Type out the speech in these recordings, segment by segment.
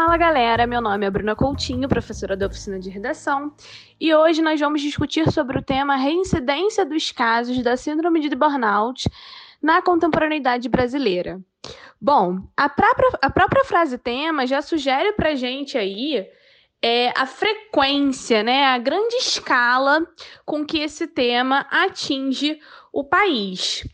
Fala galera, meu nome é Bruna Coutinho, professora da oficina de redação, e hoje nós vamos discutir sobre o tema reincidência dos casos da síndrome de burnout na contemporaneidade brasileira. Bom, a própria, a própria frase tema já sugere para gente aí é, a frequência, né, a grande escala com que esse tema atinge o país.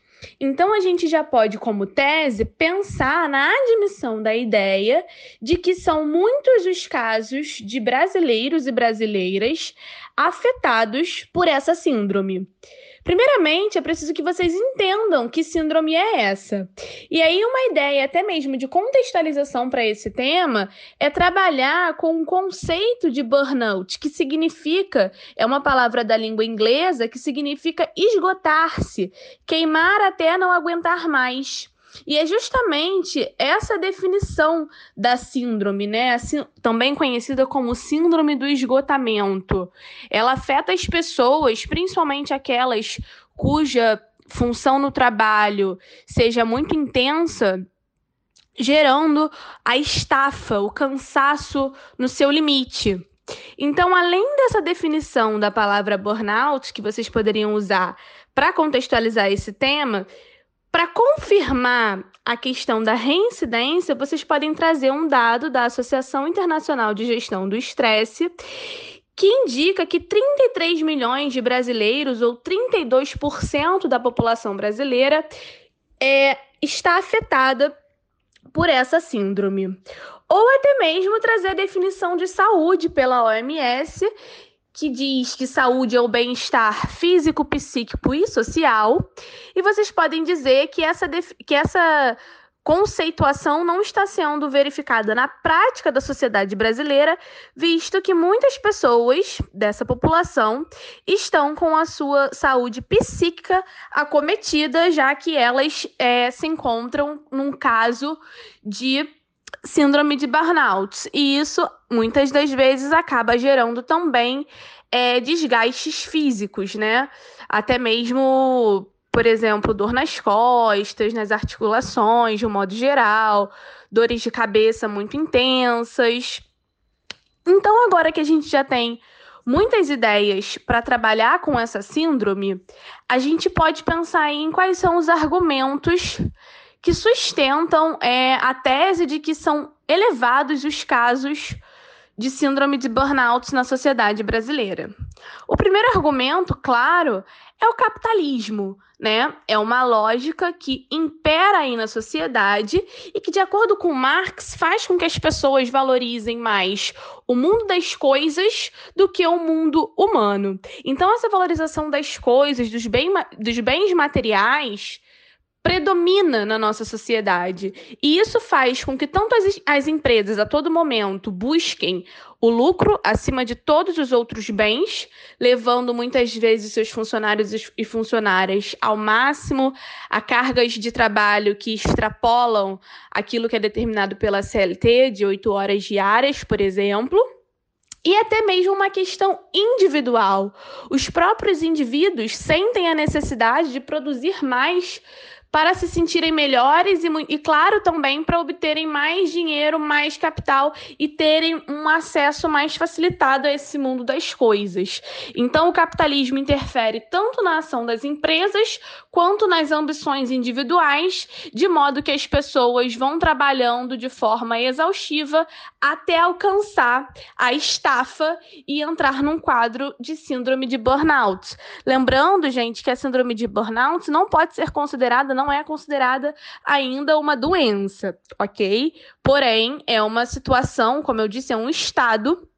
Então, a gente já pode, como tese, pensar na admissão da ideia de que são muitos os casos de brasileiros e brasileiras afetados por essa síndrome. Primeiramente, é preciso que vocês entendam que síndrome é essa. E aí, uma ideia até mesmo de contextualização para esse tema é trabalhar com o conceito de burnout, que significa, é uma palavra da língua inglesa que significa esgotar-se, queimar até não aguentar mais. E é justamente essa definição da síndrome, né? Também conhecida como síndrome do esgotamento. Ela afeta as pessoas, principalmente aquelas cuja função no trabalho seja muito intensa, gerando a estafa, o cansaço no seu limite. Então, além dessa definição da palavra burnout, que vocês poderiam usar para contextualizar esse tema, para confirmar a questão da reincidência, vocês podem trazer um dado da Associação Internacional de Gestão do Estresse, que indica que 33 milhões de brasileiros, ou 32% da população brasileira, é, está afetada por essa síndrome. Ou até mesmo trazer a definição de saúde pela OMS, que diz que saúde é o bem-estar físico, psíquico e social. E vocês podem dizer que essa, que essa conceituação não está sendo verificada na prática da sociedade brasileira, visto que muitas pessoas dessa população estão com a sua saúde psíquica acometida, já que elas é, se encontram num caso de síndrome de burnout. E isso, muitas das vezes, acaba gerando também é, desgastes físicos, né? Até mesmo, por exemplo, dor nas costas, nas articulações, de um modo geral, dores de cabeça muito intensas. Então, agora que a gente já tem muitas ideias para trabalhar com essa síndrome, a gente pode pensar em quais são os argumentos que sustentam é, a tese de que são elevados os casos de síndrome de burnout na sociedade brasileira. O primeiro argumento, claro, é o capitalismo, né? É uma lógica que impera aí na sociedade e que, de acordo com Marx, faz com que as pessoas valorizem mais o mundo das coisas do que o mundo humano. Então, essa valorização das coisas, dos, bem, dos bens materiais, predomina na nossa sociedade. E isso faz com que tanto as, as empresas a todo momento busquem o lucro acima de todos os outros bens, levando muitas vezes seus funcionários e funcionárias ao máximo a cargas de trabalho que extrapolam aquilo que é determinado pela CLT, de oito horas diárias, por exemplo. E até mesmo uma questão individual. Os próprios indivíduos sentem a necessidade de produzir mais para se sentirem melhores e, e claro, também para obterem mais dinheiro, mais capital e terem um acesso mais facilitado a esse mundo das coisas. Então, o capitalismo interfere tanto na ação das empresas quanto nas ambições individuais, de modo que as pessoas vão trabalhando de forma exaustiva até alcançar a estafa e entrar num quadro de síndrome de burnout. Lembrando, gente, que a síndrome de burnout não pode ser considerada, não é considerada ainda uma doença, ok? Porém, é uma situação, como eu disse, é um estado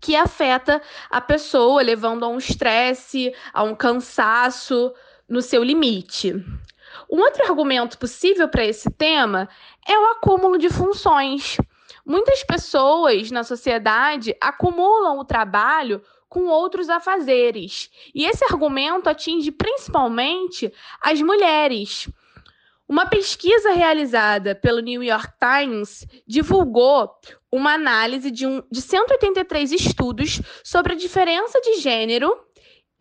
que afeta a pessoa, levando a um estresse, a um cansaço no seu limite. Um outro argumento possível para esse tema é o acúmulo de funções. Muitas pessoas na sociedade acumulam o trabalho com outros afazeres. E esse argumento atinge principalmente as mulheres. Uma pesquisa realizada pelo New York Times divulgou uma análise de, um, de 183 estudos sobre a diferença de gênero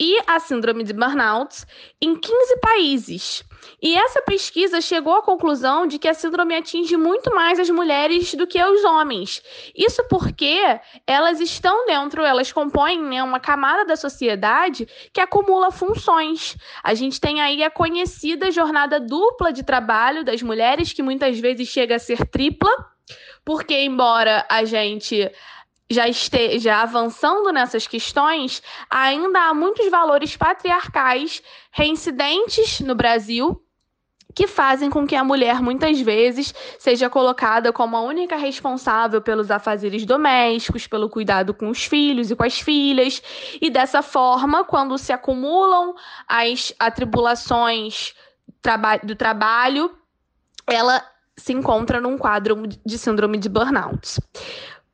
e a síndrome de burnout em 15 países. E essa pesquisa chegou à conclusão de que a síndrome atinge muito mais as mulheres do que os homens. Isso porque elas estão dentro, elas compõem né, uma camada da sociedade que acumula funções. A gente tem aí a conhecida jornada dupla de trabalho das mulheres, que muitas vezes chega a ser tripla, porque embora a gente já esteja avançando nessas questões, ainda há muitos valores patriarcais reincidentes no Brasil que fazem com que a mulher muitas vezes seja colocada como a única responsável pelos afazeres domésticos, pelo cuidado com os filhos e com as filhas, e dessa forma, quando se acumulam as atribulações do trabalho, ela se encontra num quadro de síndrome de burnout.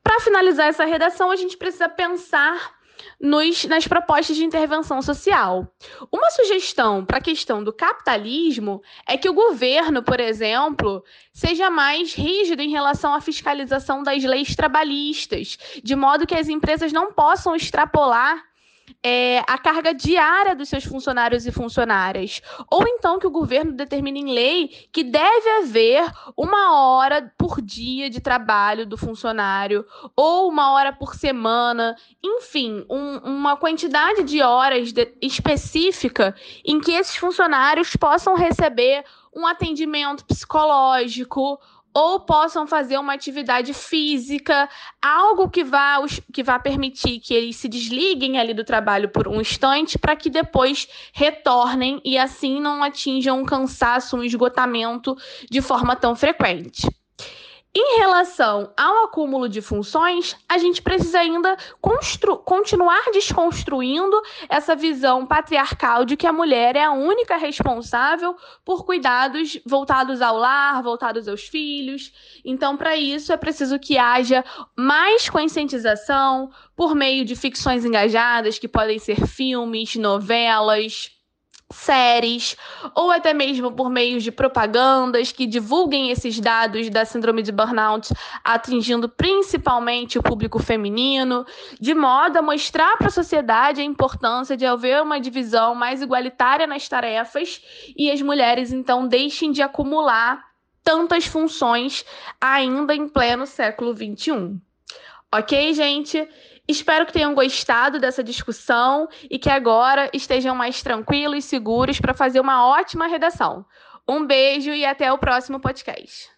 Para finalizar essa redação, a gente precisa pensar nos, nas propostas de intervenção social. Uma sugestão para a questão do capitalismo é que o governo, por exemplo, seja mais rígido em relação à fiscalização das leis trabalhistas, de modo que as empresas não possam extrapolar é, a carga diária dos seus funcionários e funcionárias. Ou então que o governo determine em lei que deve haver uma hora por dia de trabalho do funcionário, ou uma hora por semana, enfim, um, uma quantidade de horas de, específica em que esses funcionários possam receber um atendimento psicológico ou possam fazer uma atividade física, algo que vá, que vá permitir que eles se desliguem ali do trabalho por um instante para que depois retornem e assim não atinjam um cansaço, um esgotamento de forma tão frequente. Em relação ao acúmulo de funções, a gente precisa ainda continuar desconstruindo essa visão patriarcal de que a mulher é a única responsável por cuidados voltados ao lar, voltados aos filhos. Então, para isso, é preciso que haja mais conscientização por meio de ficções engajadas, que podem ser filmes, novelas séries, ou até mesmo por meio de propagandas que divulguem esses dados da síndrome de burnout, atingindo principalmente o público feminino, de modo a mostrar para a sociedade a importância de haver uma divisão mais igualitária nas tarefas e as mulheres então deixem de acumular tantas funções ainda em pleno século XXI. Ok, gente? Espero que tenham gostado dessa discussão e que agora estejam mais tranquilos e seguros para fazer uma ótima redação. Um beijo e até o próximo podcast.